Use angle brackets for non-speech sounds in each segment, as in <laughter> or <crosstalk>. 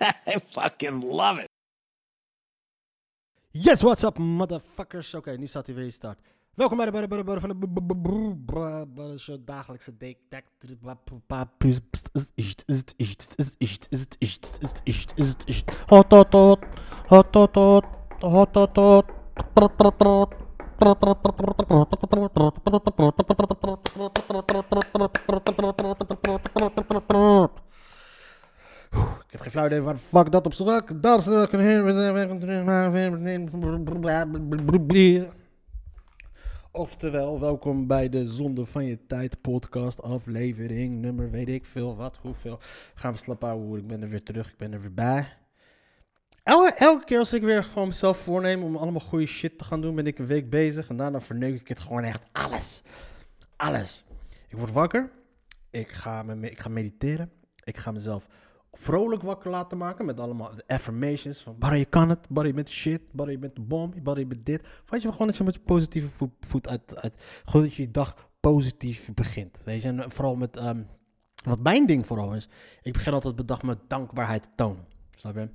I fucking love it. Yes, what's up, motherfuckers? Oké, okay, nu staat hij weer in start. Welkom bij de Buddy van de dagelijkse Hot tot tot, hot tot tot, hot tot tot. Hot tot tot. Ik heb geen flauw idee waar fuck dat op welkom hier. Oftewel, welkom bij de Zonde van je Tijd podcast aflevering nummer weet ik veel wat, hoeveel. Gaan we slapen houden, ik ben er weer terug, ik ben er weer bij. Elke, elke keer als ik weer gewoon mezelf voorneem om allemaal goede shit te gaan doen, ben ik een week bezig en daarna verneuk ik het gewoon echt alles. Alles. Ik word wakker, ik ga, me, ik ga mediteren, ik ga mezelf vrolijk wakker laten maken met allemaal affirmations van Barry, je kan het, Barry, je bent de shit, Barry, je bent de bom, Barry, je bent dit. Weet je, gewoon dat met je positieve voet, voet uit, uit, gewoon dat je je dag positief begint, weet je. En vooral met, ehm, wat mijn ding vooral is, ik begin altijd mijn dag met dankbaarheid te tonen, snap je?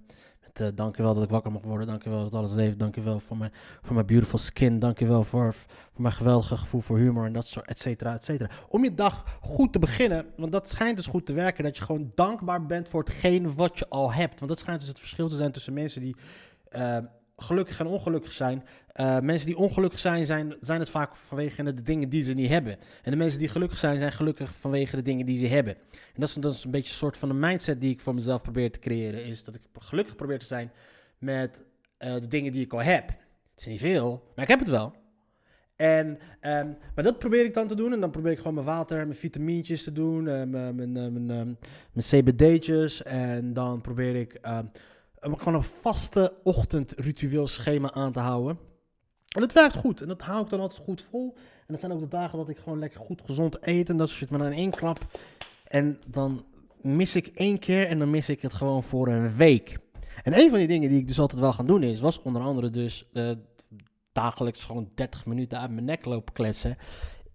Uh, dankjewel dat ik wakker mag worden, dankjewel dat alles leeft, dankjewel voor mijn, voor mijn beautiful skin, dankjewel voor, voor mijn geweldige gevoel voor humor en dat soort, et cetera, et cetera. Om je dag goed te beginnen, want dat schijnt dus goed te werken, dat je gewoon dankbaar bent voor hetgeen wat je al hebt. Want dat schijnt dus het verschil te zijn tussen mensen die uh, gelukkig en ongelukkig zijn. Uh, mensen die ongelukkig zijn, zijn, zijn het vaak vanwege de dingen die ze niet hebben. En de mensen die gelukkig zijn, zijn gelukkig vanwege de dingen die ze hebben. En dat is, een beetje een soort van een mindset die ik voor mezelf probeer te creëren. Is dat ik gelukkig probeer te zijn met uh, de dingen die ik al heb. Het is niet veel, maar ik heb het wel. En, um, maar dat probeer ik dan te doen. En dan probeer ik gewoon mijn water en mijn vitamintjes te doen. Uh, mijn, mijn, mijn, mijn, CBD'tjes. En dan probeer ik uh, gewoon een vaste ochtendritueel schema aan te houden. En het werkt goed. En dat hou ik dan altijd goed vol. En dat zijn ook de dagen dat ik gewoon lekker goed gezond eet. En dat shit. Maar dan in één klap. En dan mis ik één keer. En dan mis ik het gewoon voor een week. En een van die dingen die ik dus altijd wel gaan doen is. Was onder andere dus uh, dagelijks gewoon 30 minuten uit mijn nek lopen kletsen.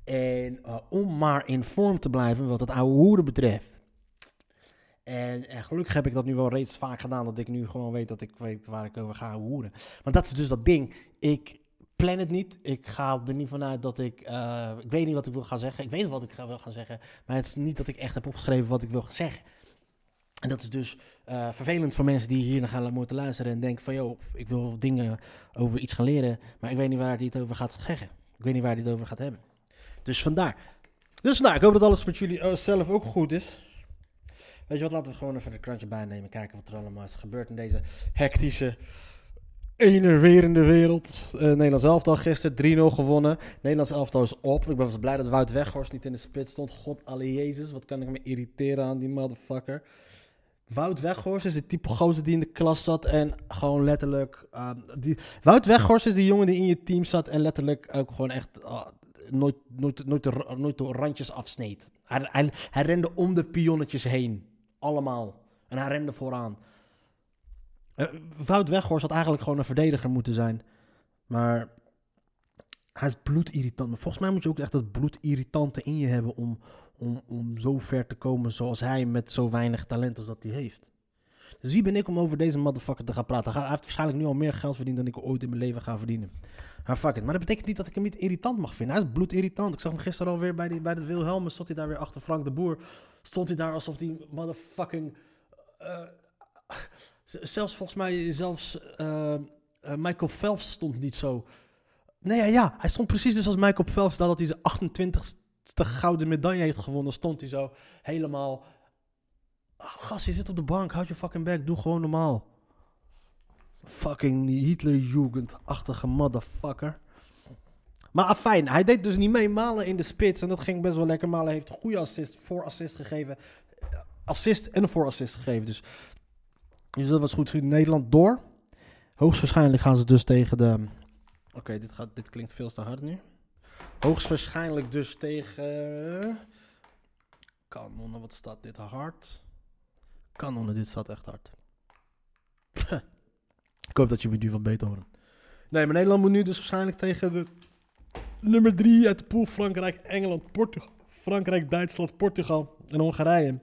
En uh, om maar in vorm te blijven wat het oude hoeren betreft. En, en, gelukkig heb ik dat nu wel reeds vaak gedaan. Dat ik nu gewoon weet dat ik weet waar ik over ga hoeren. Want dat is dus dat ding. Ik plan het niet. Ik ga er niet vanuit dat ik... Uh, ik weet niet wat ik wil gaan zeggen. Ik weet wat ik wil gaan zeggen. Maar het is niet dat ik echt heb opgeschreven wat ik wil gaan zeggen. En dat is dus uh, vervelend voor mensen die hier naar gaan moeten luisteren en denken van, joh, ik wil dingen over iets gaan leren, maar ik weet niet waar die het over gaat zeggen. Ik weet niet waar die het over gaat hebben. Dus vandaar. Dus vandaar, ik hoop dat alles met jullie uh, zelf ook goed is. Weet je wat, laten we gewoon even een krantje bijnemen, kijken wat er allemaal is gebeurd in deze hectische, enerverende wereld. Uh, Nederlands elftal gisteren 3-0 gewonnen. Nederlands elftal is op. Ik ben wel blij dat Wout Weghorst niet in de spits stond. God alle Jezus, wat kan ik me irriteren aan die motherfucker. Wout Weghorst is de type gozer die in de klas zat en gewoon letterlijk... Uh, die, Wout Weghorst is die jongen die in je team zat en letterlijk ook gewoon echt uh, nooit, nooit, nooit, de, nooit de randjes afsneed. Hij, hij, hij rende om de pionnetjes heen. Allemaal. En hij rende vooraan. Uh, Wout Weghorst had eigenlijk gewoon een verdediger moeten zijn. Maar hij is bloedirritant. Volgens mij moet je ook echt dat bloedirritante in je hebben om, om, om zo ver te komen zoals hij met zo weinig talent als dat hij heeft. Dus wie ben ik om over deze motherfucker te gaan praten? Hij heeft waarschijnlijk nu al meer geld verdiend dan ik ooit in mijn leven ga verdienen. Maar. Maar dat betekent niet dat ik hem niet irritant mag vinden. Hij is bloedirritant. Ik zag hem gisteren alweer bij, die, bij de Wilhelmus. Stond hij daar weer achter Frank de Boer. Stond hij daar alsof die motherfucking... Uh, zelfs volgens mij, zelfs uh, Michael Phelps stond niet zo... Nee, ja, ja, hij stond precies dus als Michael Phelps. Dat hij zijn 28 de gouden medaille heeft gewonnen, stond hij zo helemaal. Gast, je zit op de bank, houd je fucking back, doe gewoon normaal. Fucking Hitlerjugend-achtige motherfucker. Maar fijn, hij deed dus niet mee. Malen in de spits en dat ging best wel lekker. Malen heeft een goede assist, voor assist gegeven. Assist en voor assist gegeven. Dus Dus dat was goed. Nederland door. Hoogstwaarschijnlijk gaan ze dus tegen de... Oké, dit, gaat, dit klinkt veel te hard nu. Hoogstwaarschijnlijk dus tegen... Kanonnen, wat staat dit hard? Kanonnen, dit staat echt hard. <laughs> Ik hoop dat je me nu van beter horen. Nee, maar Nederland moet nu dus waarschijnlijk tegen de nummer 3 uit de pool. Frankrijk, Engeland, Portugal. Frankrijk, Duitsland, Portugal en Hongarije.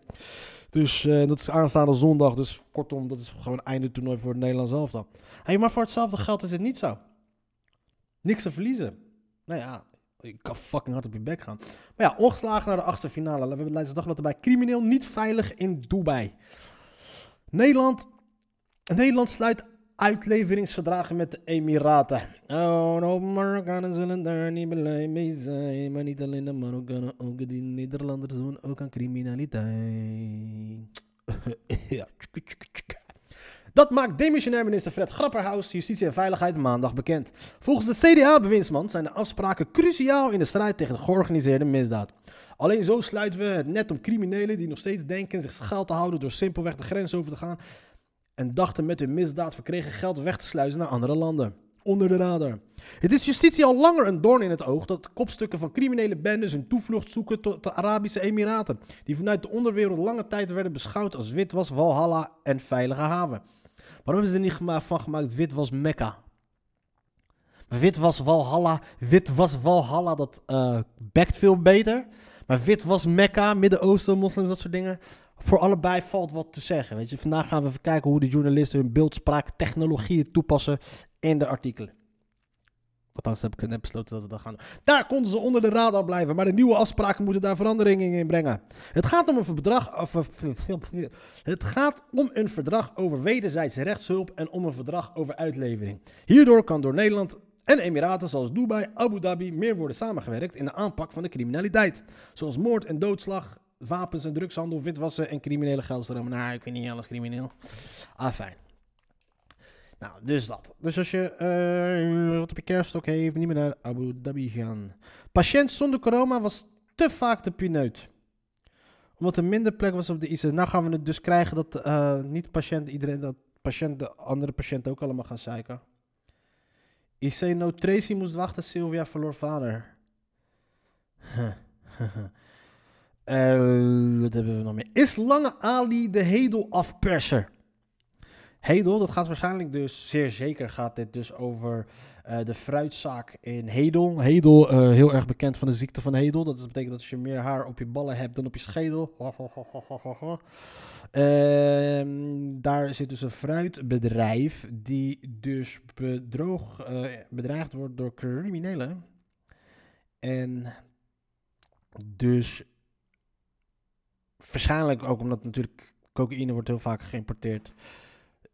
Dus eh, dat is aanstaande zondag. Dus kortom, dat is gewoon einde toernooi voor het Nederlands elftal. Hey, maar voor hetzelfde geld is het niet zo. Niks te verliezen. Nou ja, ik kan fucking hard op je bek gaan. Maar ja, ongeslagen naar de achtste finale. We hebben Leidse Dagblad erbij. Crimineel niet veilig in Dubai. Nederland, Nederland sluit uitleveringsverdragen met de Emiraten. Oh, no, Marokkanen zullen daar niet blij mee zijn. Maar niet alleen de Marokkanen, ook die Nederlanders doen ook aan criminaliteit. <laughs> Ja. Dat maakt demissionair minister Fred Grapperhaus, Justitie en Veiligheid, maandag bekend. Volgens de CDA-bewindsman zijn de afspraken cruciaal in de strijd tegen de georganiseerde misdaad. Alleen zo sluiten we het net om criminelen die nog steeds denken zich schuil te houden door simpelweg de grens over te gaan en dachten met hun misdaad verkregen geld weg te sluizen naar andere landen. Onder de radar. Het is justitie al langer een doorn in het oog dat kopstukken van criminele bendes hun toevlucht zoeken tot de Arabische Emiraten, die vanuit de onderwereld lange tijd werden beschouwd als witwas, Valhalla en veilige haven. Waarom hebben ze er niet van gemaakt witwas Mekka? Witwas Valhalla, witwas Valhalla, dat eh bekt veel beter. Maar witwas Mekka, Midden-Oosten, moslims, dat soort dingen. Voor allebei valt wat te zeggen. Weet je. Vandaag gaan we even kijken hoe de journalisten hun beeldspraak technologieën toepassen in de artikelen. Althans, heb ik besloten dat we dat gaan doen. Daar konden ze onder de radar blijven, maar de nieuwe afspraken moeten daar veranderingen in brengen. Het gaat om een verdrag, of, het gaat om een verdrag over wederzijdse rechtshulp en om een verdrag over uitlevering. Hierdoor kan door Nederland en Emiraten zoals Dubai, Abu Dhabi meer worden samengewerkt in de aanpak van de criminaliteit. Zoals moord en doodslag, wapens en drugshandel, witwassen en criminele geldstromen. Nou, ik vind niet alles crimineel. Ah, fijn. Nou, dus dat. Dus als je eh, wat op je kerststok heeft, niet meer naar Abu Dhabi gaan. Patiënt zonder corona was te vaak de pineut. Omdat er minder plek was op de IC. Nou gaan we het dus krijgen dat eh, niet patiënt, iedereen, dat patiënt, de andere patiënten ook allemaal gaan zeiken. IC No Tracy moest wachten, Sylvia verloor vader. <laughs> Eh, wat hebben we nog meer? Is Lange Ali de Hedel afperser? Hedel, dat gaat waarschijnlijk dus, zeer zeker gaat dit dus over eh, de fruitzaak in Hedel. Hedel, eh, heel erg bekend van de ziekte van Hedel. Dat betekent dat als je meer haar op je ballen hebt dan op je schedel. Ehm, daar zit dus een fruitbedrijf die dus bedroog, eh, bedreigd wordt door criminelen. En dus waarschijnlijk ook omdat natuurlijk cocaïne wordt heel vaak geïmporteerd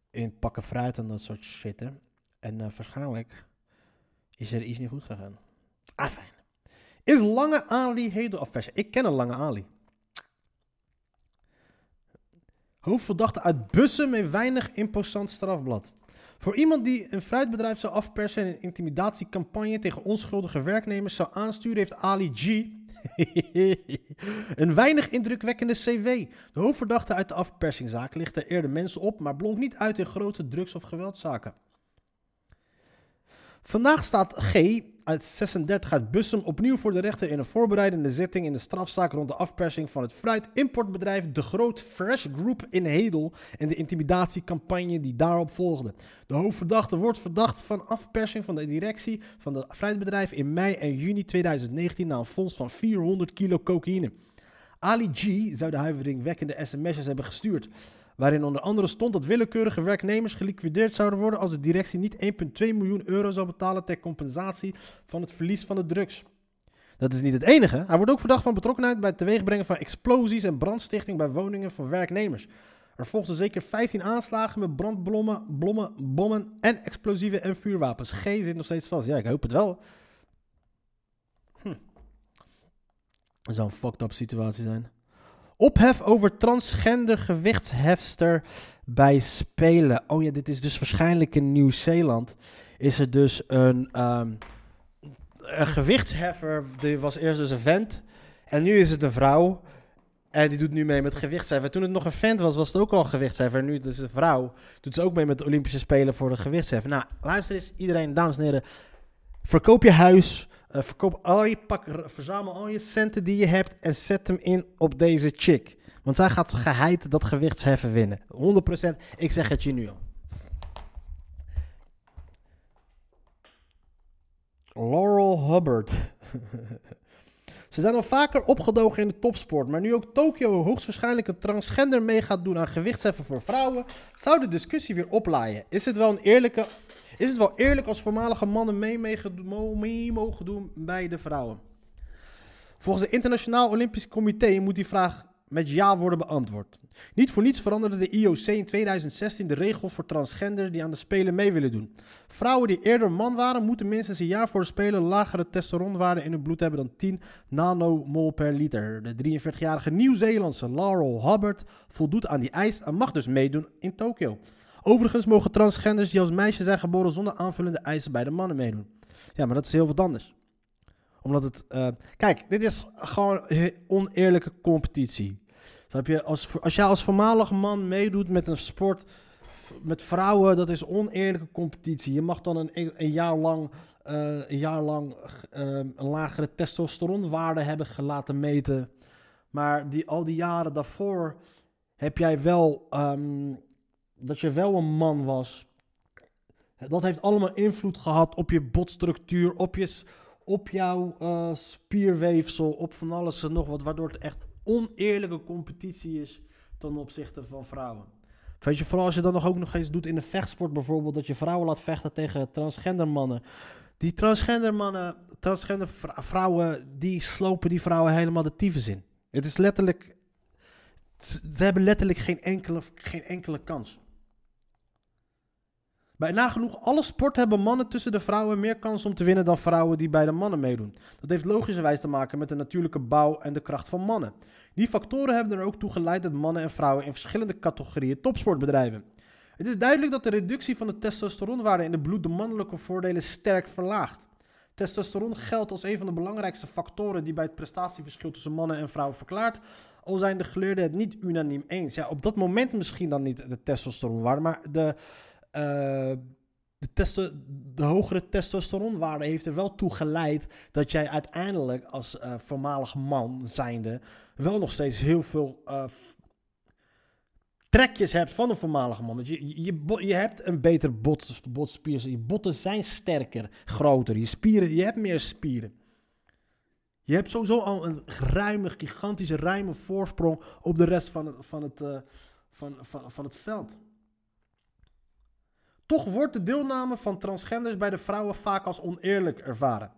in pakken fruit en dat soort shit. En eh, waarschijnlijk is er iets niet goed gegaan. Ah, fijn. Is Lange Ali Hedel afpersen? Ik ken een Lange Ali. Hoofdverdachte uit Bussen met weinig imposant strafblad. Voor iemand die een fruitbedrijf zou afpersen en een intimidatiecampagne tegen onschuldige werknemers zou aansturen, heeft Ali G. <laughs> een weinig indrukwekkende CV. De hoofdverdachte uit de afpersingzaak lichtte eerder mensen op, maar blonk niet uit in grote drugs- of geweldzaken. Vandaag staat G 36 uit Bussum opnieuw voor de rechter in een voorbereidende zitting in de strafzaak rond de afpersing van het fruitimportbedrijf De Groot Fresh Group in Hedel en de intimidatiecampagne die daarop volgde. De hoofdverdachte wordt verdacht van afpersing van de directie van het fruitbedrijf in mei en juni 2019 na een fonds van 400 kilo cocaïne. Ali G zou de huiveringwekkende sms'jes hebben gestuurd, waarin onder andere stond dat willekeurige werknemers geliquideerd zouden worden als de directie niet 1,2 miljoen euro zou betalen ter compensatie van het verlies van de drugs. Dat is niet het enige. Hij wordt ook verdacht van betrokkenheid bij het teweegbrengen van explosies en brandstichting bij woningen van werknemers. Er volgden zeker 15 aanslagen met brandblommen, blommen, bommen en explosieven en vuurwapens. G zit nog steeds vast. Ja, ik hoop het wel. Hm. Dat zou een fucked up situatie zijn. Ophef over transgender gewichtshefster bij Spelen. Oh ja, dit is dus waarschijnlijk in Nieuw-Zeeland. Is er dus een, ehm, een gewichtsheffer. Die was eerst dus een vent. En nu is het een vrouw. En die doet nu mee met gewichtsheffen. Toen het nog een vent was, was het ook al een nu is het een vrouw. Doet ze ook mee met de Olympische Spelen voor de gewichtsheffen. Nou, luister eens, iedereen, dames en heren. Verkoop je huis. Eh, verkoop al je pak, r- verzamel al je centen die je hebt. En zet hem in op deze chick. Want zij gaat geheid dat gewichtsheffen winnen. 100%. Ik zeg het je nu al. Laurel Hubbard. <laughs> Ze zijn al vaker opgedogen in de topsport, maar nu ook Tokio hoogstwaarschijnlijk een transgender mee gaat doen aan gewichtsheffen voor vrouwen, zou de discussie weer oplaaien. Is het wel een eerlijke, is het wel eerlijk als voormalige mannen mee, mee, mee mogen doen bij de vrouwen? Volgens het Internationaal Olympisch Comité moet die vraag met ja worden beantwoord. Niet voor niets veranderde de IOC in 2016 de regel voor transgender die aan de Spelen mee willen doen. Vrouwen die eerder man waren, moeten minstens een jaar voor de Spelen lagere testosteronwaarden in hun bloed hebben dan 10 nanomol per liter. De 43-jarige Nieuw-Zeelandse Laurel Hubbard voldoet aan die eis en mag dus meedoen in Tokio. Overigens mogen transgenders die als meisje zijn geboren zonder aanvullende eisen bij de mannen meedoen. Ja, maar dat is heel wat anders. Omdat het. eh, kijk, dit is gewoon oneerlijke competitie. Snap je? Als, als jij als voormalig man meedoet met een sport met vrouwen, dat is oneerlijke competitie. Je mag dan een, een jaar lang, een, jaar lang eh, een lagere testosteronwaarde hebben laten meten. Maar die, al die jaren daarvoor heb jij wel, ehm, dat je wel een man was. Dat heeft allemaal invloed gehad op je botstructuur, op, je, op jouw eh, spierweefsel, op van alles en nog wat. Waardoor het echt oneerlijke competitie is ten opzichte van vrouwen. Weet je, vooral als je dan nog ook nog eens doet in de vechtsport bijvoorbeeld, dat je vrouwen laat vechten tegen transgender mannen. Die transgender mannen, transgender vrou- vrouwen, die slopen die vrouwen helemaal de tyfus in. Het is letterlijk, ze hebben letterlijk geen enkele, geen enkele kans. Bij nagenoeg alle sport hebben mannen tussen de vrouwen meer kans om te winnen dan vrouwen die bij de mannen meedoen. Dat heeft logischerwijs te maken met de natuurlijke bouw en de kracht van mannen. Die factoren hebben er ook toe geleid dat mannen en vrouwen in verschillende categorieën topsport bedrijven. Het is duidelijk dat de reductie van de testosteronwaarde in het bloed de mannelijke voordelen sterk verlaagt. Testosteron geldt als een van de belangrijkste factoren die bij het prestatieverschil tussen mannen en vrouwen verklaart, al zijn de geleerden het niet unaniem eens. Ja, op dat moment misschien dan niet de testosteronwaarde, maar de, eh, de, testo de hogere testosteronwaarde heeft er wel toe geleid dat jij uiteindelijk als eh, voormalig man zijnde wel nog steeds heel veel eh, trekjes hebt van een voormalige man. Dat je, je, je, hebt een beter bot, botspier. Je botten zijn sterker, groter. Je spieren, je hebt meer spieren. Je hebt sowieso al een ruime, gigantische, ruime voorsprong op de rest van het, van het, van, van, van het veld. Toch wordt de deelname van transgenders bij de vrouwen vaak als oneerlijk ervaren.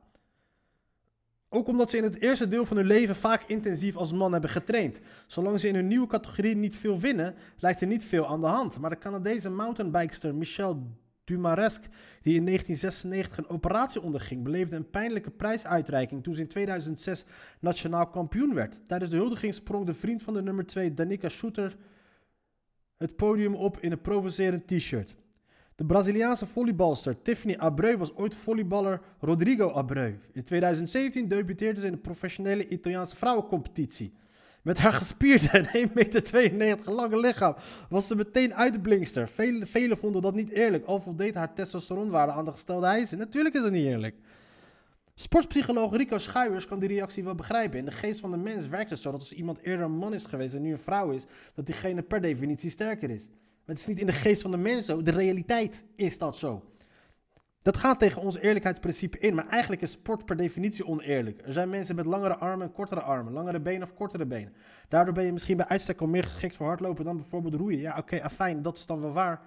Ook omdat ze in het eerste deel van hun leven vaak intensief als man hebben getraind. Zolang ze in hun nieuwe categorie niet veel winnen, lijkt er niet veel aan de hand. Maar de Canadese mountainbikester Michelle Dumaresque, die in 1996 een operatie onderging, beleefde een pijnlijke prijsuitreiking toen ze in 2006 nationaal kampioen werd. Tijdens de huldiging sprong de vriend van de nummer 2, Danica Shooter, het podium op in een provocerend t-shirt. De Braziliaanse volleybalster Tiffany Abreu was ooit volleyballer Rodrigo Abreu. In 2017 debuteerde ze in de professionele Italiaanse vrouwencompetitie. Met haar gespierde en <laughs> 1,92 meter lange lichaam was ze meteen uit de blinkster. Velen, velen vonden dat niet eerlijk, al voldeed haar testosteronwaarde aan de gestelde eisen. Natuurlijk is dat niet eerlijk. Sportpsycholoog Rico Schuijers kan die reactie wel begrijpen. In de geest van de mens werkt het zo dat als iemand eerder een man is geweest en nu een vrouw is, dat diegene per definitie sterker is. Maar het is niet in de geest van de mens zo, de realiteit is dat zo. Dat gaat tegen ons eerlijkheidsprincipe in, maar eigenlijk is sport per definitie oneerlijk. Er zijn mensen met langere armen en kortere armen, langere benen of kortere benen. Daardoor ben je misschien bij uitstek al meer geschikt voor hardlopen dan bijvoorbeeld roeien. Ja, oké, afijn, dat is dan wel waar.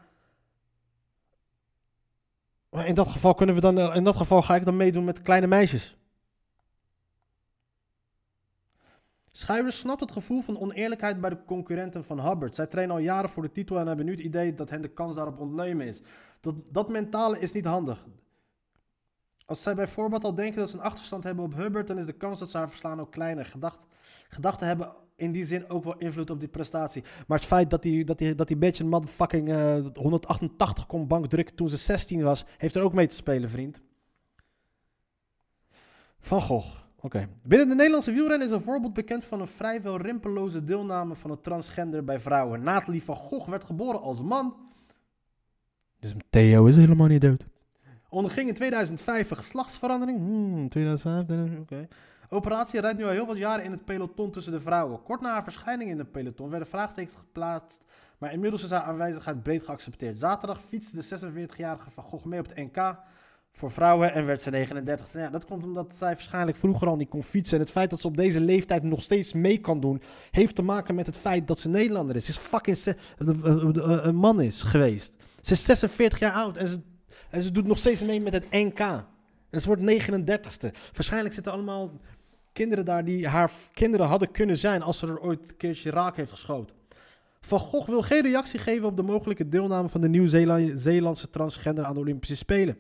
Maar in dat geval kunnen we dan, eh, in dat geval ga ik dan meedoen met kleine meisjes. Schuivers snapt het gevoel van oneerlijkheid bij de concurrenten van Hubbard. Zij trainen al jaren voor de titel en hebben nu het idee dat hen de kans daarop ontnemen is. Dat, dat mentale is niet handig. Als zij bijvoorbeeld al denken dat ze een achterstand hebben op Hubbard, dan is de kans dat ze haar verslaan ook kleiner. Gedacht, gedachten hebben in die zin ook wel invloed op die prestatie. Maar het feit dat die, dat die, dat die bitch een motherfucking eh, 188 kon bankdrukken toen ze 16 was, heeft er ook mee te spelen, vriend. Van Gogh. Oké. Binnen de Nederlandse wielrennen is een voorbeeld bekend van een vrijwel rimpeloze deelname van een transgender bij vrouwen. Nathalie van Gogh werd geboren als man. Dus Theo is helemaal niet dood. Onderging in 2005 een geslachtsverandering. Hmm, 2005, 2005, oké. Operatie rijdt nu al heel wat jaren in het peloton tussen de vrouwen. Kort na haar verschijning in het peloton werden vraagtekens geplaatst, maar inmiddels is haar aanwezigheid breed geaccepteerd. Zaterdag fietste de 46-jarige Van Gogh mee op het NK voor vrouwen en werd ze 39. Ja, dat komt omdat zij waarschijnlijk vroeger al niet kon fietsen. En het feit dat ze op deze leeftijd nog steeds mee kan doen, heeft te maken met het feit dat ze Nederlander is. Ze is fucking een man is geweest. Ze is 46 jaar oud en ze, ze doet nog steeds mee met het NK. En ze wordt 39ste. Waarschijnlijk zitten allemaal kinderen daar die haar kinderen hadden kunnen zijn als ze er ooit een keertje raak heeft geschoten. Van Gogh wil geen reactie geven op de mogelijke deelname van de Nieuw-Zeelandse transgender aan de Olympische Spelen.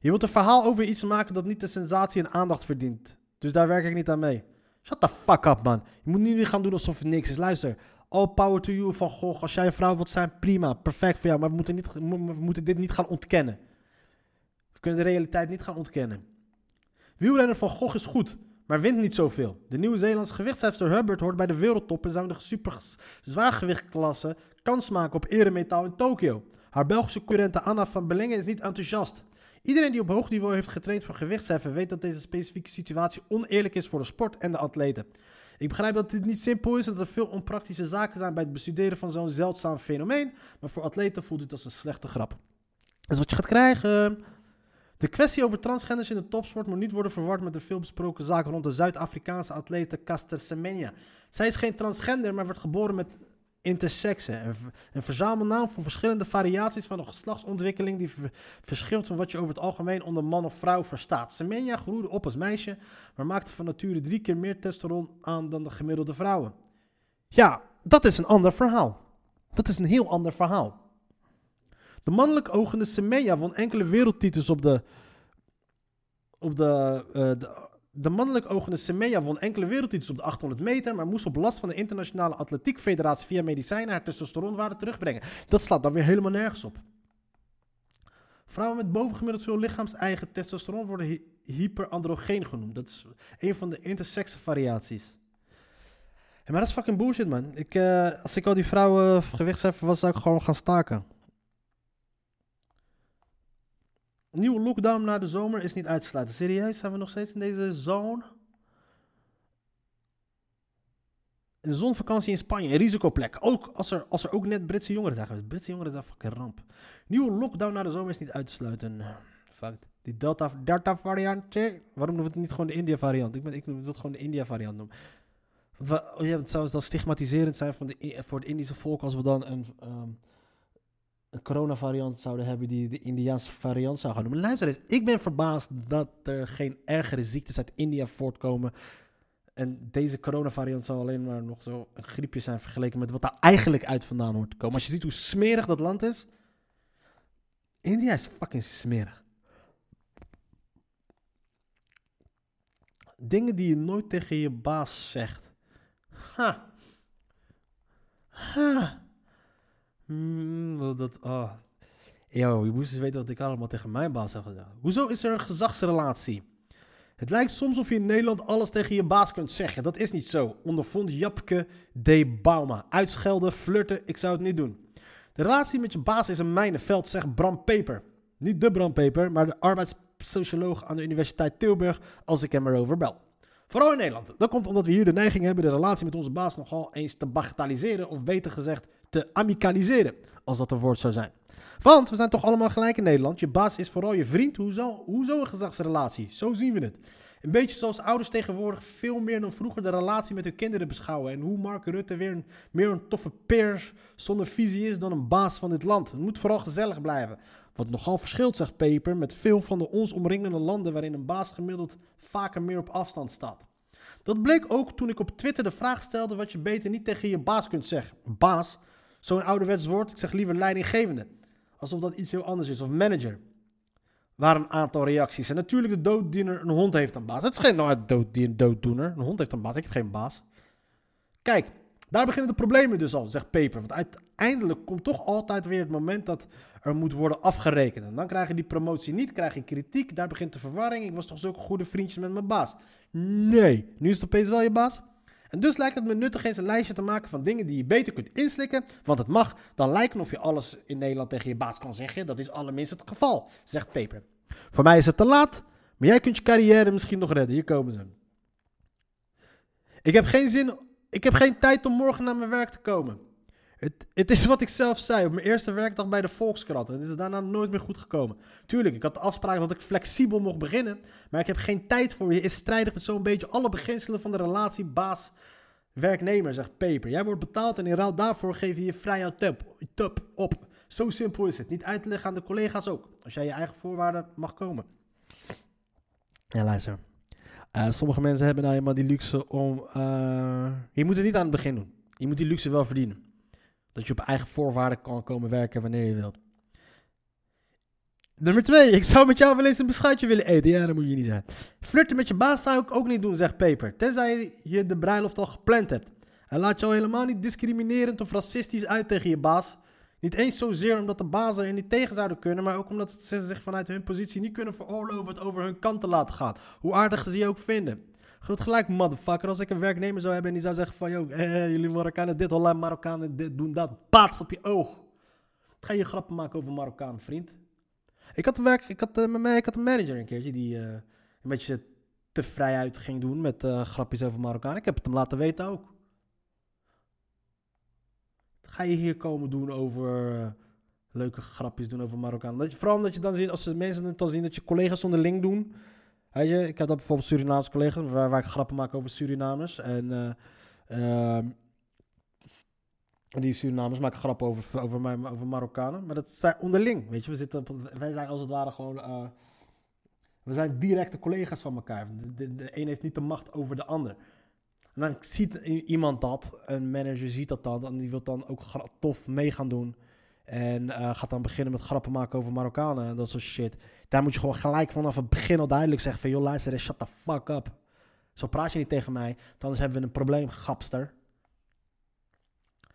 Je wilt een verhaal over iets maken dat niet de sensatie en aandacht verdient. Dus daar werk ik niet aan mee. Shut the fuck up, man. Je moet niet gaan doen alsof er niks is. Luister, all power to you van Gogh. Als jij een vrouw wilt zijn, prima. Perfect voor jou. Maar we moeten, niet, we moeten dit niet gaan ontkennen. We kunnen de realiteit niet gaan ontkennen. Wielrenner van Gogh is goed, maar wint niet zoveel. De Nieuw-Zeelandse gewichtshefster Hubbard hoort bij de wereldtop en zou in de super zwaargewichtklasse kans maken op eremetaal in Tokio. Haar Belgische concurrente Anna van Belingen is niet enthousiast. Iedereen die op hoog niveau heeft getraind voor gewichtsheffen weet dat deze specifieke situatie oneerlijk is voor de sport en de atleten. Ik begrijp dat dit niet simpel is en dat er veel onpraktische zaken zijn bij het bestuderen van zo'n zeldzaam fenomeen, maar voor atleten voelt dit als een slechte grap. Dat is wat je gaat krijgen. De kwestie over transgenders in de topsport moet niet worden verward met de veelbesproken zaak rond de Zuid-Afrikaanse atlete Caster Semenya. Zij is geen transgender, maar werd geboren met intersexe. Een, een verzamelnaam voor verschillende variaties van een geslachtsontwikkeling die ver- verschilt van wat je over het algemeen onder man of vrouw verstaat. Semenya groeide op als meisje, maar maakte van nature drie keer meer testosteron aan dan de gemiddelde vrouwen. Ja, dat is een ander verhaal. Dat is een heel ander verhaal. De mannelijk ogende Semenya won enkele wereldtitels op de. Op de, eh, de, de mannelijk ogende Semenya won enkele wereldtitels op de 800 meter, maar moest op last van de Internationale Atletiek Federatie via medicijnen haar testosteronwaarde terugbrengen. Dat slaat dan weer helemaal nergens op. Vrouwen met bovengemiddeld veel lichaams-eigen testosteron worden hy- hyperandrogeen genoemd. Dat is een van de intersexe variaties. Maar dat is fucking bullshit, man. Ik, eh, als ik al die vrouwen gewichtsheffen was, zou ik gewoon gaan staken. Nieuwe lockdown na de zomer is niet uit te sluiten. Serieus, zijn we nog steeds in deze zone? Een zonvakantie in Spanje, een risicoplek. Ook als er, als er ook net Britse jongeren zijn. Britse jongeren zijn fucking ramp. Nieuwe lockdown na de zomer is niet uit te sluiten. Fuck. Die Delta, Delta variant. tje. Waarom noemen we het niet gewoon de India variant? Ik, ben, ik noem het gewoon de India variant noemen. Want wa- oh ja, het zou dan stigmatiserend zijn van de, voor het Indische volk als we dan een, ehm, een coronavariant zouden hebben die de Indiaanse variant zou gaan noemen. Luister eens, ik ben verbaasd dat er geen ergere ziektes uit India voortkomen. En deze coronavariant zou alleen maar nog zo een griepje zijn vergeleken met wat daar eigenlijk uit vandaan hoort te komen. Als je ziet hoe smerig dat land is. India is fucking smerig. Dingen die je nooit tegen je baas zegt. Ha. Ha. Hmm, dat, oh. Yo, je moest eens weten wat ik allemaal tegen mijn baas heb gezegd. Hoezo is er een gezagsrelatie? Het lijkt soms of je in Nederland alles tegen je baas kunt zeggen. Dat is niet zo. Ondervond Japke D. Bauma. Uitschelden, flirten, ik zou het niet doen. De relatie met je baas is een mijnenveld, zegt Bram Peper. Niet de Bram Peper, maar de arbeidssocioloog aan de Universiteit Tilburg, als ik hem erover bel. Vooral in Nederland. Dat komt omdat we hier de neiging hebben de relatie met onze baas nogal eens te bagatelliseren, of beter gezegd, te amicaliseren, als dat een woord zou zijn. Want we zijn toch allemaal gelijk in Nederland. Je baas is vooral je vriend. Hoezo, hoezo een gezagsrelatie? Zo zien we het. Een beetje zoals ouders tegenwoordig veel meer dan vroeger de relatie met hun kinderen beschouwen. En hoe Mark Rutte weer meer een toffe peer zonder visie is dan een baas van dit land. Het moet vooral gezellig blijven. Wat nogal verschilt, zegt Peper, met veel van de ons omringende landen waarin een baas gemiddeld vaker meer op afstand staat. Dat bleek ook toen ik op Twitter de vraag stelde wat je beter niet tegen je baas kunt zeggen. Baas, zo'n ouderwets woord, ik zeg liever leidinggevende. Alsof dat iets heel anders is, of manager. Waren een aantal reacties. En natuurlijk de dooddiener, een hond heeft een baas. Het geen nou, dooddien- dooddoener, een hond heeft een baas, ik heb geen baas. Kijk, Daar beginnen de problemen dus al, zegt Paper. Want uiteindelijk komt toch altijd weer het moment dat er moet worden afgerekend. En dan krijg je die promotie niet, krijg je kritiek. Daar begint de verwarring. Ik was toch zulke goede vriendjes met mijn baas. Nee, nu is het opeens wel je baas. En dus lijkt het me nuttig eens een lijstje te maken van dingen die je beter kunt inslikken. Want het mag dan lijken of je alles in Nederland tegen je baas kan zeggen. Dat is allerminst het geval, zegt Paper. Voor mij is het te laat, maar jij kunt je carrière misschien nog redden. Hier komen ze. Ik heb geen zin, ik heb geen tijd om morgen naar mijn werk te komen. Het, het is wat ik zelf zei op mijn eerste werkdag bij de Volkskrant. Het is daarna nooit meer goed gekomen. Tuurlijk, ik had de afspraak dat ik flexibel mocht beginnen. Maar ik heb geen tijd voor je. Is strijdig met zo'n beetje alle beginselen van de relatie baas-werknemer, zegt Paper. Jij wordt betaald en in ruil daarvoor geef je je vrije tub, op. Zo simpel is het. Niet uit te leggen aan de collega's ook. Als jij je eigen voorwaarden mag komen. Ja, luister. Uh, sommige mensen hebben nou helemaal die luxe om... Uh, je moet het niet aan het begin doen. Je moet die luxe wel verdienen. Dat je op eigen voorwaarden kan komen werken wanneer je wilt. Nummer 2. Ik zou met jou wel eens een beschuitje willen eten. Ja, dat moet je niet zijn. Flirten met je baas zou ik ook niet doen, zegt Paper. Tenzij je de bruiloft al gepland hebt. Hij laat jou helemaal niet discriminerend of racistisch uit tegen je baas. Niet eens zozeer omdat de bazen er niet tegen zouden kunnen, maar ook omdat ze zich vanuit hun positie niet kunnen veroorloven het over hun kant te laten gaan. Hoe aardig ze je ook vinden. Groot gelijk, motherfucker. Als ik een werknemer zou hebben en die zou zeggen van... Yo, eh, jullie Marokkanen dit, Holland Marokkanen dit, doen dat. Paats op je oog. Ga je grappen maken over Marokkanen, vriend. Ik had, werk, ik had, uh, met mij, ik had een manager een keertje die uh, een beetje te vrij uit ging doen met uh, grapjes over Marokkanen. Ik heb het hem laten weten ook. Ga je hier komen doen over leuke grapjes doen over je, vooral omdat je dan ziet, als mensen het dan zien dat je collega's onderling doen... Ik heb dat bijvoorbeeld Surinaamse collega's waar, waar, ik grappen maak over Surinamers. En uh, die Surinamers maken grappen over, over, mij, over Marokkanen. Maar dat zijn onderling, weet je. We zitten wij zijn als het ware gewoon... Uh, we zijn directe collega's van elkaar. De, de, een heeft niet de macht over de ander. En dan ziet iemand dat, een manager ziet dat dan... en die wil dan ook tof mee gaan doen... En uh, gaat dan beginnen met grappen maken over Marokkanen en dat soort shit. Daar moet je gewoon gelijk vanaf het begin al duidelijk zeggen van... joh, luister, shut the fuck up. Zo praat je niet tegen mij, anders hebben we een probleem, gapster.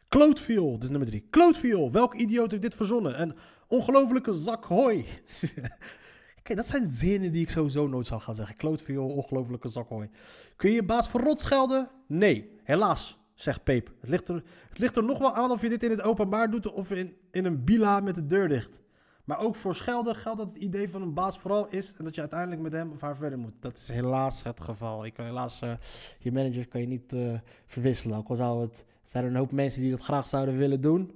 Klootviool, dit is nummer drie. Klootviool, welk idioot heeft dit verzonnen? Een ongelofelijke zak hooi. <laughs> Kijk, dat zijn zinnen die ik sowieso nooit zou gaan zeggen. Klootviool, ongelofelijke zak hooi. Kun je je baas verrot schelden? Nee, helaas zegt Peep. Het ligt, er, het ligt er nog wel aan of je dit in het openbaar doet of in, in een bila met de deur dicht. Maar ook voor schelden geldt dat het idee van een baas vooral is en dat je uiteindelijk met hem of haar verder moet. Dat is helaas het geval. Je kan helaas, uh, je manager kan je niet uh, verwisselen. Ook al zou het, zijn er een hoop mensen die dat graag zouden willen doen.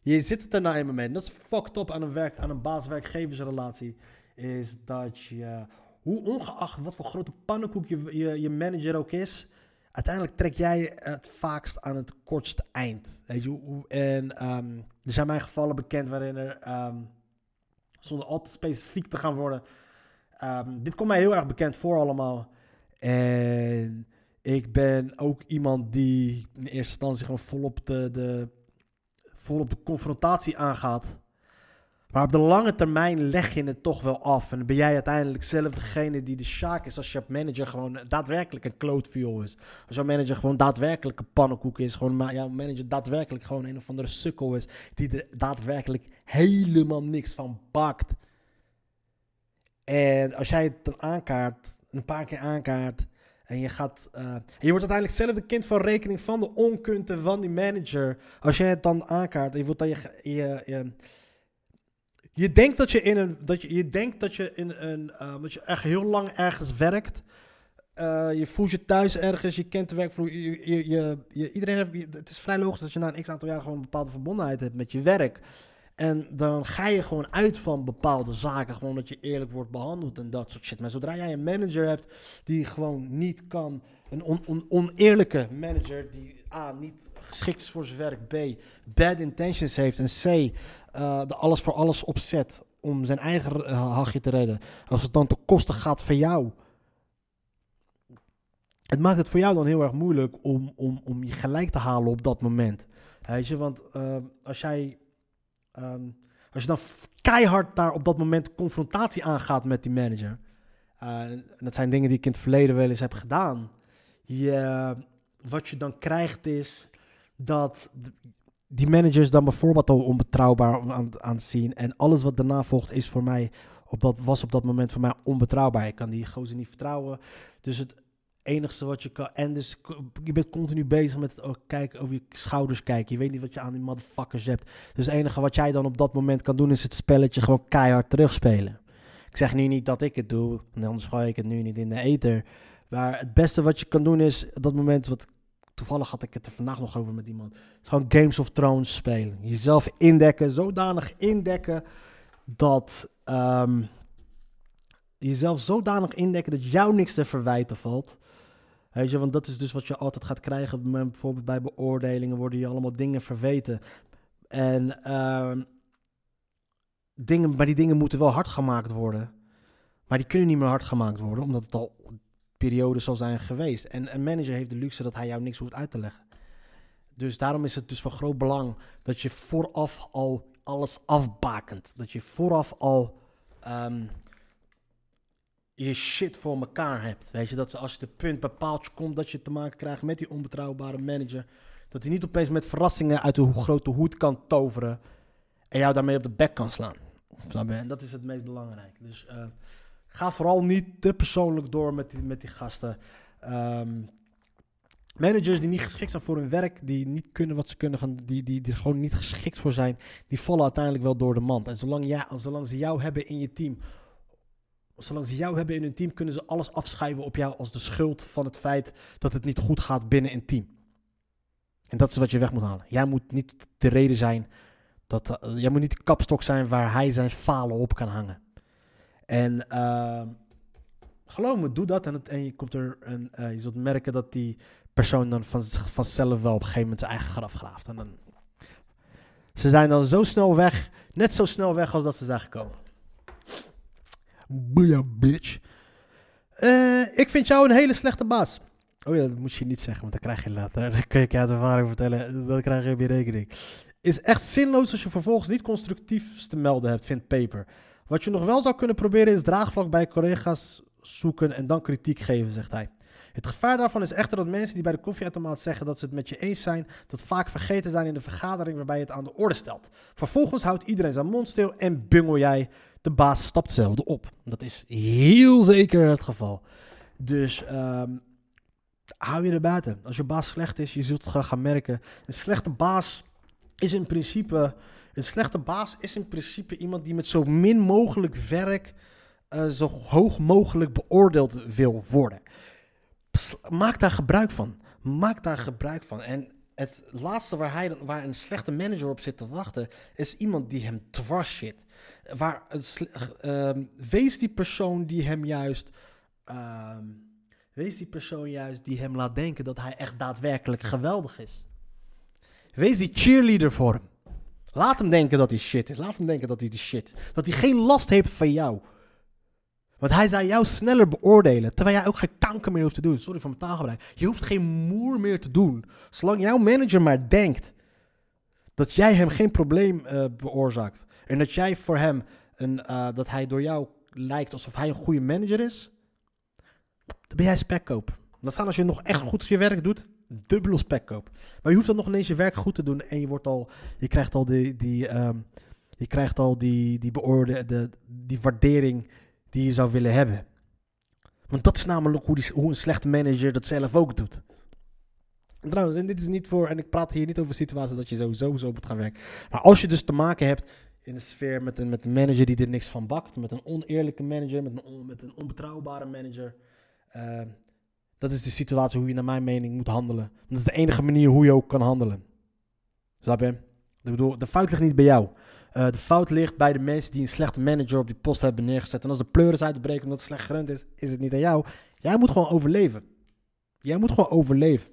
Je zit het er nou eenmaal mee. Dat is fucked up aan een, werk, aan een baas-werkgeversrelatie. Is dat je, hoe ongeacht wat voor grote pannenkoek je, je manager ook is uiteindelijk trek jij het vaakst aan het kortste eind. Weet je? En um, er zijn mijn gevallen bekend waarin er, um, zonder al te specifiek te gaan worden, um, dit komt mij heel erg bekend voor allemaal. En ik ben ook iemand die in eerste instantie gewoon volop de, de, volop de confrontatie aangaat. Maar op de lange termijn leg je het toch wel af. En ben jij uiteindelijk zelf degene die de shaak is als je manager gewoon daadwerkelijk een klootviool is. Als jouw manager gewoon daadwerkelijk een pannenkoek is. Gewoon jouw manager daadwerkelijk gewoon een of andere sukkel is. Die er daadwerkelijk helemaal niks van bakt. En als jij het dan aankaart, een paar keer aankaart. En je gaat. En je wordt uiteindelijk zelf de kind van rekening van de onkunde van die manager. Als jij het dan aankaart. En je wordt dan je, je, je je denkt dat je in een. Dat je, je denkt dat je in een. Uh, dat je echt heel lang ergens werkt. Uh, je voelt je thuis ergens, je kent de werkvloer. Je, je, iedereen heeft, het is vrij logisch dat je na een x aantal jaar gewoon een bepaalde verbondenheid hebt met je werk. En dan ga je gewoon uit van bepaalde zaken. Gewoon dat je eerlijk wordt behandeld en dat soort shit. Maar zodra jij een manager hebt die gewoon niet kan. Een on, oneerlijke manager die A. niet geschikt is voor zijn werk. B. bad intentions heeft. En C. Uh, de alles voor alles opzet om zijn eigen uh, hachje te redden. Als het dan te kosten gaat van jou. Het maakt het voor jou dan heel erg moeilijk om, om, om je gelijk te halen op dat moment. Weet je, want uh, als jij Um, als je dan keihard daar op dat moment confrontatie aangaat met die manager. En dat zijn dingen die ik in het verleden wel eens heb gedaan. Je, wat je dan krijgt is dat die managers dan bijvoorbeeld al onbetrouwbaar aan, aan zien. En alles wat daarna volgt is voor mij, op dat, was op dat moment voor mij onbetrouwbaar. Ik kan die gozer niet vertrouwen. Dus het enigste wat je kan... En dus je bent continu bezig met het ook kijken, over je schouders kijken. Je weet niet wat je aan die motherfuckers hebt. Dus het enige wat jij dan op dat moment kan doen is het spelletje gewoon keihard terugspelen. Ik zeg nu niet dat ik het doe, anders gooi ik het nu niet in de ether. Maar het beste wat je kan doen is dat moment, wat toevallig had ik het er vandaag nog over met iemand, gewoon Games of Thrones spelen. Jezelf indekken, zodanig indekken dat ehm, jezelf zodanig indekken dat jou niks te verwijten valt. Weet je, want dat is dus wat je altijd gaat krijgen. Bijvoorbeeld bij beoordelingen worden je allemaal dingen verweten. En ehm, dingen, maar die dingen moeten wel hard gemaakt worden. Maar die kunnen niet meer hard gemaakt worden, omdat het al periodes zal zijn geweest. En een manager heeft de luxe dat hij jou niks hoeft uit te leggen. Dus daarom is het dus van groot belang dat je vooraf al alles afbakent. Dat je vooraf al ehm, je shit voor elkaar hebt. Weet je, dat als je de punt bepaald komt dat je te maken krijgt met die onbetrouwbare manager. Dat hij niet opeens met verrassingen uit de grote hoed kan toveren. En jou daarmee op de bek kan slaan. En dat is het meest belangrijke. Dus eh, ga vooral niet te persoonlijk door met die, met die gasten. Ehm, managers die niet geschikt zijn voor hun werk, die niet kunnen wat ze kunnen gaan, die, die, die er gewoon niet geschikt voor zijn, die vallen uiteindelijk wel door de mand. En zolang, jij, zolang ze jou hebben in je team, zolang ze jou hebben in hun team, kunnen ze alles afschuiven op jou als de schuld van het feit dat het niet goed gaat binnen een team. En dat is wat je weg moet halen. Jij moet niet de reden zijn dat, eh, jij moet niet de kapstok zijn waar hij zijn falen op kan hangen. En ehm, geloof me, doe dat en, het, en je komt er en eh, je zult merken dat die persoon dan van, vanzelf wel op een gegeven moment zijn eigen graf graaft. En dan, ze zijn dan zo snel weg, net zo snel weg als dat ze zijn gekomen. Boeia, bitch. Eh, ik vind jou een hele slechte baas. Oh ja, dat moet je niet zeggen, want dan krijg je later. Dan kun ik je uit ervaring vertellen. Dan krijg je op je rekening. Is echt zinloos als je vervolgens niet constructiefs te melden hebt, vindt Paper. Wat je nog wel zou kunnen proberen is draagvlak bij collega's zoeken en dan kritiek geven, zegt hij. Het gevaar daarvan is echter dat mensen die bij de koffieautomaat zeggen dat ze het met je eens zijn, dat vaak vergeten zijn in de vergadering waarbij je het aan de orde stelt. Vervolgens houdt iedereen zijn mond stil en bungel jij. De baas stapt zelden op. Dat is heel zeker het geval. Dus ehm, hou je er buiten. Als je baas slecht is, je zult het gaan, gaan merken. Een slechte baas is in principe. Een slechte baas is in principe iemand die met zo min mogelijk werk eh, zo hoog mogelijk beoordeeld wil worden. Maak daar gebruik van. Maak daar gebruik van. En het laatste waar, hij, waar een slechte manager op zit te wachten, is iemand die hem dwars zit. Waar sle- ehm, wees die persoon die hem juist. ehm, wees die persoon juist die hem laat denken dat hij echt daadwerkelijk geweldig is. Wees die cheerleader voor hem. Laat hem denken dat hij shit is. Laat hem denken dat hij de shit is. Dat hij geen last heeft van jou. Want hij zou jou sneller beoordelen. Terwijl jij ook geen kanker meer hoeft te doen. Sorry voor mijn taalgebruik. Je hoeft geen moer meer te doen. Zolang jouw manager maar denkt dat jij hem geen probleem eh, veroorzaakt. En dat jij voor hem, een, eh, dat hij door jou lijkt alsof hij een goede manager is. Dan ben jij spekkoop. Dat staan als je nog echt goed je werk doet. Dubbele spekkoop. Maar je hoeft dan nog ineens je werk goed te doen. En je, wordt al, je krijgt al die, die, ehm, je krijgt al die, die, beoorde, de, die waardering die je zou willen hebben. Want dat is namelijk hoe, die, hoe een slechte manager dat zelf ook doet. En Trouwens, en dit is niet voor, en ik praat hier niet over situaties dat je sowieso moet gaan werken. Maar als je dus te maken hebt in de sfeer met een, met een manager die er niks van bakt, met een oneerlijke manager, met een, met een onbetrouwbare manager. eh, dat is de situatie hoe je naar mijn mening moet handelen. Dat is de enige manier hoe je ook kan handelen. Snap je? Ik bedoel, de fout ligt niet bij jou. Eh, de fout ligt bij de mensen die een slechte manager op die post hebben neergezet. En als de pleuris uitbreken omdat het slecht gerund is, is het niet aan jou. Jij moet gewoon overleven. Jij moet gewoon overleven.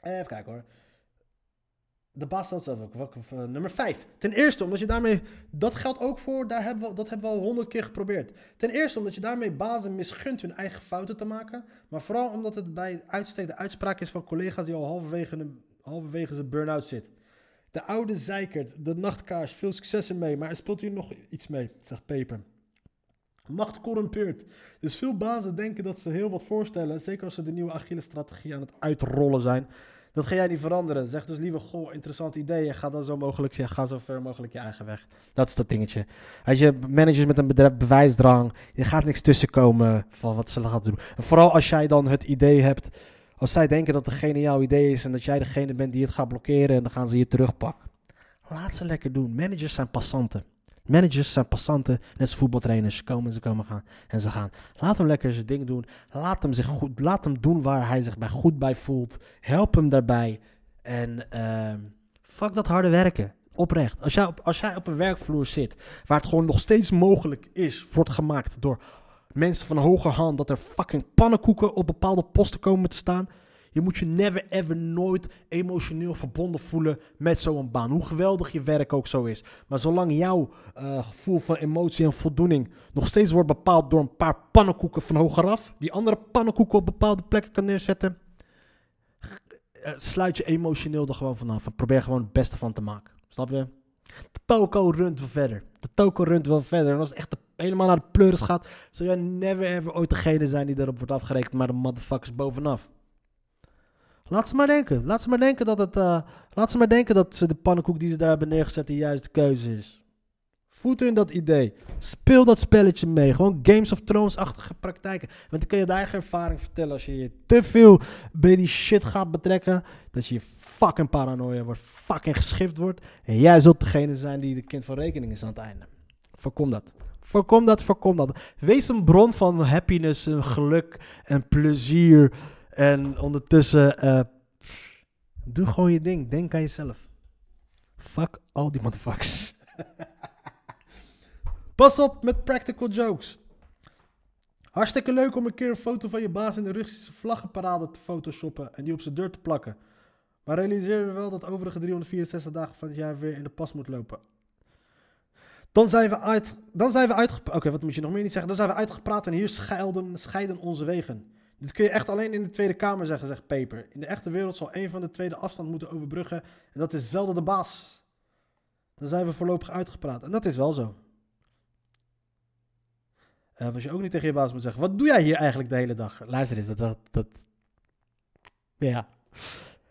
Even kijken hoor. De baas zelf ook. Eh, nummer 5. Ten eerste, omdat je daarmee. Dat geldt ook voor. Daar hebben we, dat hebben we al honderd keer geprobeerd. Ten eerste, omdat je daarmee bazen misgunt hun eigen fouten te maken. Maar vooral omdat het bij uitstek de uitspraak is van collega's die al halverwege, een, halverwege zijn burn-out zit. De oude zeikert, de nachtkaars, veel succes ermee. Maar er speelt hier nog iets mee, zegt Peper. Macht corrumpeert. Dus veel bazen denken dat ze heel wat voorstellen. Zeker als ze de nieuwe agile strategie aan het uitrollen zijn. Dat ga jij niet veranderen. Zeg dus liever, goh, interessant idee. Ga dan zo mogelijk, ga zo ver mogelijk je eigen weg. Dat is dat dingetje. Als je managers met een bedrijf bewijsdrang, je gaat niks tussenkomen van wat ze gaan doen. En vooral als jij dan het idee hebt, als zij denken dat een geniaal idee is en dat jij degene bent die het gaat blokkeren en dan gaan ze je terugpakken. Laat ze lekker doen. Managers zijn passanten. Managers zijn passanten, net als voetbaltrainers. Komen ze komen gaan en ze gaan. Laat hem lekker zijn ding doen. Laat hem, zich goed, laat hem doen waar hij zich bij goed bij voelt. Help hem daarbij. En uh, fuck dat harde werken. Oprecht. Als jij, op, als jij op een werkvloer zit waar het gewoon nog steeds mogelijk is, wordt gemaakt door mensen van hoger hand, dat er fucking pannenkoeken op bepaalde posten komen te staan. Je moet je never ever nooit emotioneel verbonden voelen met zo'n baan. Hoe geweldig je werk ook zo is. Maar zolang jouw uh, gevoel van emotie en voldoening nog steeds wordt bepaald door een paar pannenkoeken van hogeraf, die andere pannenkoeken op bepaalde plekken kan neerzetten, uh, sluit je emotioneel er gewoon vanaf. En probeer gewoon het beste van te maken. Snap je? De toko runt wel verder. De toko runt wel verder. En als het echt helemaal naar de pleuris gaat, zul jij never ever ooit degene zijn die erop wordt afgerekend, maar de motherfuckers bovenaf. Laat ze maar denken. Laat ze maar denken dat het. Uh, laat ze maar denken dat ze de pannenkoek die ze daar hebben neergezet de juiste keuze is. Voet in dat idee. Speel dat spelletje mee. Gewoon Games of Thrones-achtige praktijken. Want dan kun je de eigen ervaring vertellen. Als je je te veel bij die shit gaat betrekken. Dat je fucking paranoia wordt. Fucking geschift wordt. En jij zult degene zijn die de kind van rekening is aan het einde. Voorkom dat. Voorkom dat, voorkom dat. Wees een bron van happiness, geluk en plezier. En ondertussen, uh, doe gewoon je ding. Denk aan jezelf. Fuck al die motherfuckers. <laughs> Pas op met practical jokes. Hartstikke leuk om een keer een foto van je baas in de Russische vlaggenparade te photoshoppen en die op zijn deur te plakken. Maar realiseer je wel dat overige 364 dagen van het jaar weer in de pas moet lopen. Dan zijn we uit, dan zijn we uitgepraat. Oké, wat moet je nog meer niet zeggen? Dan zijn we uitgepraat en hier scheiden, scheiden onze wegen. Dit kun je echt alleen in de Tweede Kamer zeggen, zegt Peper. In de echte wereld zal een van de tweede afstand moeten overbruggen. En dat is zelden de baas. Dan zijn we voorlopig uitgepraat. En dat is wel zo. Uh, wat je ook niet tegen je baas moet zeggen. Wat doe jij hier eigenlijk de hele dag? Luister eens, dat, dat. Ja.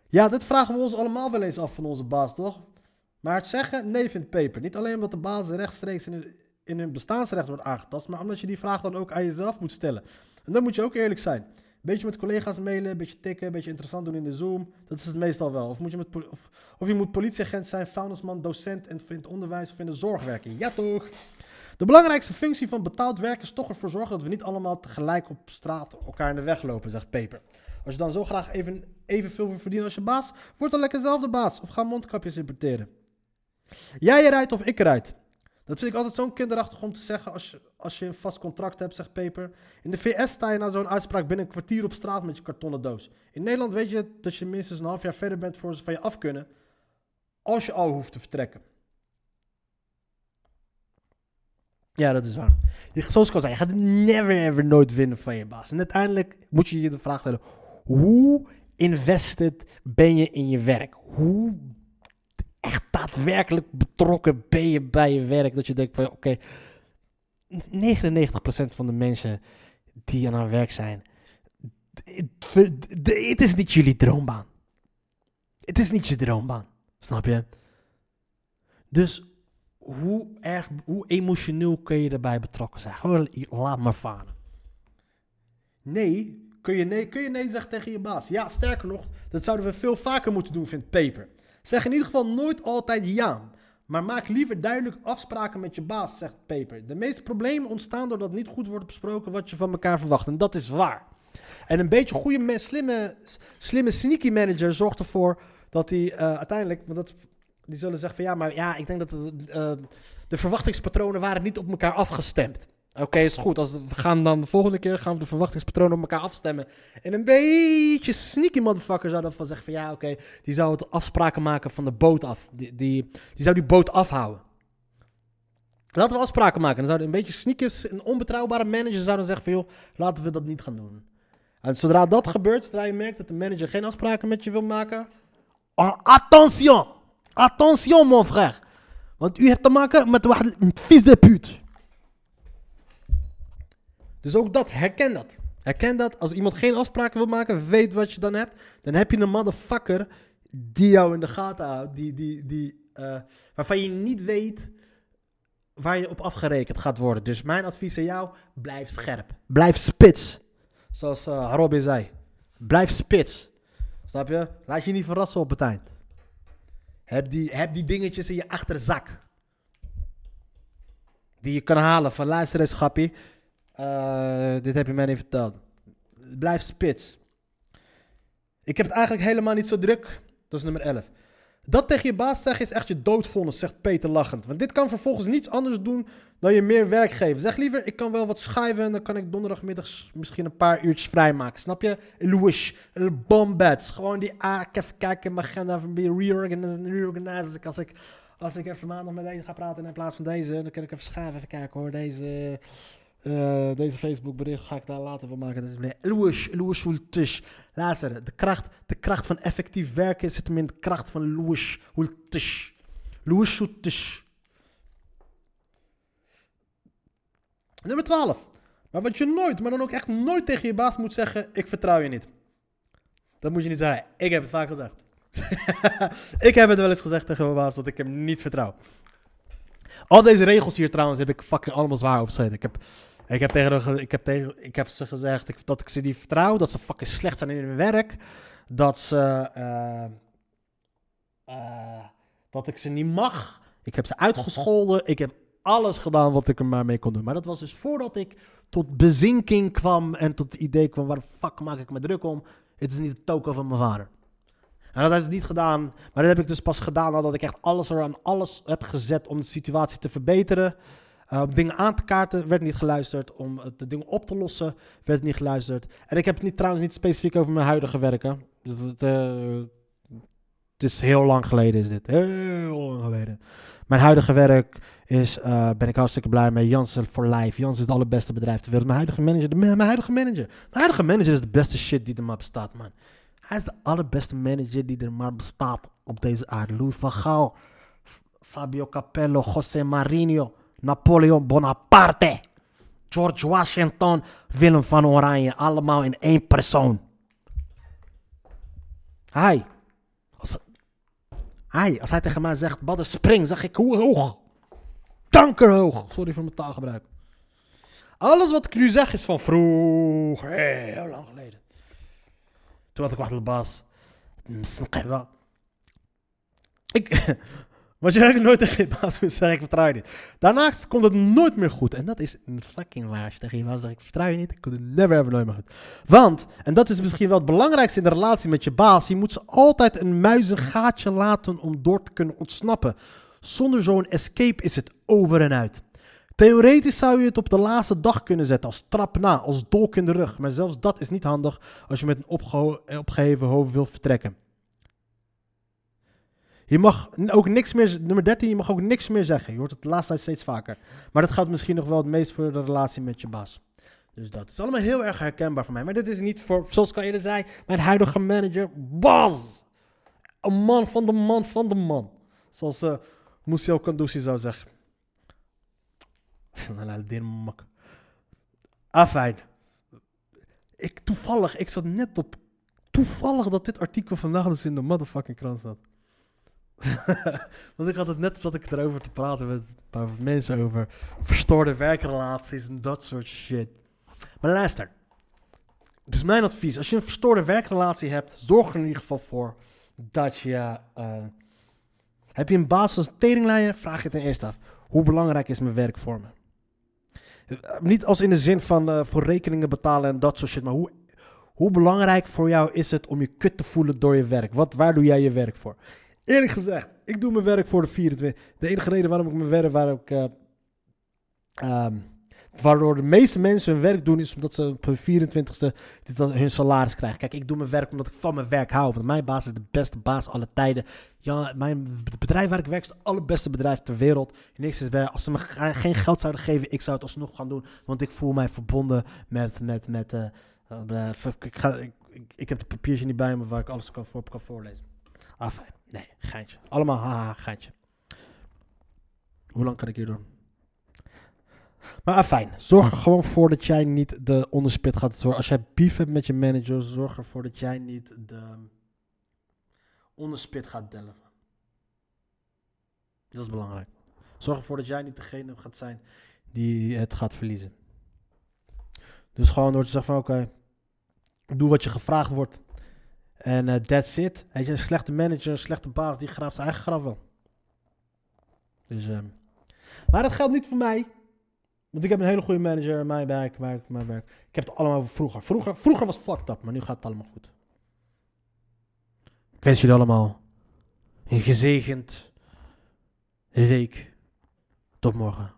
Ja, dit vragen we ons allemaal wel eens af van onze baas, toch? Maar het zeggen, nee, vindt Peper. Niet alleen omdat de baas rechtstreeks in in hun bestaansrecht wordt aangetast, maar omdat je die vraag dan ook aan jezelf moet stellen. En dan moet je ook eerlijk zijn. Beetje met collega's mailen, beetje tikken, een beetje interessant doen in de Zoom. Dat is het meestal wel. Of, moet je, met of, of je moet politieagent zijn, vuilnisman, docent en in het onderwijs of in de zorg werken. Ja toch? De belangrijkste functie van betaald werk is toch ervoor zorgen dat we niet allemaal tegelijk op straat elkaar in de weg lopen, zegt Peper. Als je dan zo graag even, evenveel wil verdienen als je baas, word dan lekker zelf de baas of ga mondkapjes importeren. Jij eruit of ik eruit. Dat vind ik altijd zo'n kinderachtig om te zeggen als je, als je een vast contract hebt, zegt Peper. In de VS sta je na zo'n uitspraak binnen een kwartier op straat met je kartonnen doos. In Nederland weet je dat je minstens een half jaar verder bent voor ze van je af kunnen, als je al hoeft te vertrekken. Ja, dat is waar. Je, zoals ik al zei, je gaat never ever nooit winnen van je baas. En uiteindelijk moet je je de vraag stellen, hoe invested ben je in je werk? Hoe echt daadwerkelijk betrokken ben je bij je werk. Dat je denkt van oké, 99% van de mensen die aan het werk zijn, het is niet jullie droombaan. Het is niet je droombaan. Snap je? Dus hoe erg, hoe emotioneel kun je erbij betrokken zijn? Gewoon laat maar varen. Nee, kun je nee, kun je nee zeggen tegen je baas? Ja, sterker nog, dat zouden we veel vaker moeten doen, vindt Paper. Zeg in ieder geval nooit altijd ja. Maar maak liever duidelijk afspraken met je baas, zegt Paper. De meeste problemen ontstaan doordat niet goed wordt besproken wat je van elkaar verwacht. En dat is waar. En een beetje goede, slimme, slimme sneaky manager zorgt ervoor dat hij uh, uiteindelijk. Want dat, die zullen zeggen van ja, maar ja, ik denk dat uh, de verwachtingspatronen waren niet op elkaar afgestemd. Oké, is goed. Als we gaan dan de volgende keer gaan we de verwachtingspatronen op elkaar afstemmen. En een beetje sneaky motherfucker zou dan van zeggen van ja, oké, die zou het afspraken maken van de boot af. Die, die, die zou die boot afhouden. Laten we afspraken maken. Dan zouden een beetje sneaky, een onbetrouwbare manager zou dan zeggen van joh, laten we dat niet gaan doen. En zodra dat gebeurt, zodra je merkt dat de manager geen afspraken met je wil maken. Oh, attention! Attention, mon frère! Want u hebt te maken met een fils de pute. Dus ook dat, herken dat. Herken dat. Als iemand geen afspraken wil maken, weet wat je dan hebt. Dan heb je een motherfucker die jou in de gaten houdt. Die, die, die, eh, waarvan je niet weet waar je op afgerekend gaat worden. Dus mijn advies aan jou, blijf scherp. Blijf spits. Zoals uh, Robin zei. Blijf spits. Snap je? Laat je niet verrassen op het eind. Heb die, heb die dingetjes in je achterzak. Die je kan halen van luister eens grappie. Eh, dit heb je mij niet verteld. Blijf spits. Ik heb het eigenlijk helemaal niet zo druk. Dat is nummer 11. Dat tegen je baas zeggen is echt je doodvonnis, zegt Peter lachend. Want dit kan vervolgens niets anders doen dan je meer werk geven. Zeg liever, ik kan wel wat schrijven en dan kan ik donderdagmiddag misschien een paar uurtjes vrijmaken. Snap je? Louis, bombats. Gewoon die, ah, ik even kijken in mijn agenda van weer reorganizen. Als ik, als ik even maandag met deze ga praten in plaats van deze, dan kan ik even schrijven, even kijken hoor. Deze, uh, deze Facebook bericht ga ik daar later van maken. Luister, de kracht, de kracht van effectief werken zit hem in de kracht van. Louis Hultisch. Nummer 12. Maar wat je nooit, maar dan ook echt nooit tegen je baas moet zeggen: Ik vertrouw je niet. Dat moet je niet zeggen. Ik heb het vaak gezegd. <laughs> ik heb het wel eens gezegd tegen mijn baas dat ik hem niet vertrouw. Al deze regels hier trouwens heb ik fucking allemaal zwaar overschreden. Ik heb, ik heb, tegen, ik heb, tegen, ik heb ze gezegd dat ik ze niet vertrouw. Dat ze fucking slecht zijn in hun werk. Dat ze. Uh, uh, dat ik ze niet mag. Ik heb ze uitgescholden. Ik heb alles gedaan wat ik er maar mee kon doen. Maar dat was dus voordat ik tot bezinking kwam en tot het idee kwam: waar de fuck maak ik me druk om? Het is niet het token van mijn vader. En dat ze niet gedaan. Maar dat heb ik dus pas gedaan nadat ik echt alles eraan alles heb gezet om de situatie te verbeteren. Uh, dingen aan te kaarten werd niet geluisterd. Om de dingen op te lossen werd niet geluisterd. En ik heb het niet, trouwens niet specifiek over mijn huidige werken. Het, uh, het is heel lang geleden is dit. Heel lang geleden. Mijn huidige werk is, ben ik hartstikke blij mee. Jansen for Life. Jansen is het allerbeste bedrijf ter wereld. Mijn huidige manager, de, mijn huidige manager. Mijn huidige manager is de beste shit die er maar bestaat, man. Hij is de allerbeste manager die er maar bestaat op deze aarde. Louis van Gaal, Fabio Capello, José Mourinho, Napoleon Bonaparte, George Washington, Willem van Oranje. Allemaal in één persoon. Hij. Als, hij, als hij tegen mij zegt, Badder spring, zeg ik hoe hoog? Kankerhoog. Sorry voor mijn taalgebruik. Alles wat ik nu zeg is van vroeger, heel lang geleden. Toen had ik wacht de baas. Ik, <laughs> wat je eigenlijk nooit tegen je baas moet zeggen, ik vertrouw je niet. Daarnaast komt het nooit meer goed. En dat is een fucking waar. Als je tegen je baas ik vertrouw je niet, ik komt het never ever nooit meer goed. Want, en dat is misschien wel het belangrijkste in de relatie met je baas, je moet ze altijd een muizengaatje laten om door te kunnen ontsnappen. Zonder zo'n escape is het over en uit. Theoretisch zou je het op de laatste dag kunnen zetten, als trap na, als dolk in de rug. Maar zelfs dat is niet handig als je met een opgeheven hoofd wilt vertrekken. Je mag ook niks meer, nummer 13, je mag ook niks meer zeggen. Je hoort het laatste tijd steeds vaker. Maar dat gaat misschien nog wel het meest voor de relatie met je baas. Dus dat is allemaal heel erg herkenbaar voor mij. Maar dit is niet voor, zoals ik zei, mijn huidige manager, Bas. Een man van de man van de man. Zoals uh, Musiel Kandusi zou zeggen. <laughs> Afijn. Ik, toevallig, ik zat net op. Toevallig dat dit artikel vandaag dus in de motherfucking krant zat. <laughs> Want ik had het net, zat ik erover te praten met een paar mensen over verstoorde werkrelaties en dat soort shit. Maar luister. Dus mijn advies, als je een verstoorde werkrelatie hebt, zorg er in ieder geval voor dat je... Uh, heb je een baas als vraag je ten eerste af. Hoe belangrijk is mijn werk voor me? Niet als in de zin van uh, voor rekeningen betalen en dat soort shit, maar hoe, hoe belangrijk voor jou is het om je kut te voelen door je werk? Wat, waar doe jij je werk voor? Eerlijk gezegd, ik doe mijn werk voor de 24. De enige reden waarom ik mijn werk, waar ik, uh, um, waardoor de meeste mensen hun werk doen, is omdat ze op hun 24ste hun salaris krijgen. Kijk, ik doe mijn werk omdat ik van mijn werk hou. Want mijn baas is de beste baas alle tijden. Ja, mijn bedrijf waar ik werk is het allerbeste bedrijf ter wereld. Niks is bij. Als ze me geen geld zouden geven, ik zou het alsnog gaan doen. Want ik voel mij verbonden met. met, met uh, uh, ik, ga, ik, ik, heb het papiertje niet bij me waar ik alles kan, voor, kan voorlezen. Ah. Nee, geintje. Allemaal haha, geintje. Hoe lang kan ik hier doen? Maar ah, fijn. Zorg er gewoon voor dat jij niet de onderspit gaat. Als jij beef hebt met je manager, zorg ervoor dat jij niet de onderspit gaat delven. Dat is belangrijk. Zorg ervoor dat jij niet degene gaat zijn die het gaat verliezen. Dus gewoon door te zeggen van oké, doe wat je gevraagd wordt. En eh, that's it. Weet je, een slechte manager, een slechte baas, die graaft zijn eigen graf wel. Dus, ehm, maar dat geldt niet voor mij. Want ik heb een hele goede manager mijn werk, mijn, mijn werk. Ik heb het allemaal vroeger. Vroeger, vroeger was fucked up, maar nu gaat het allemaal goed. Ik wens jullie allemaal een gezegend week. Tot morgen.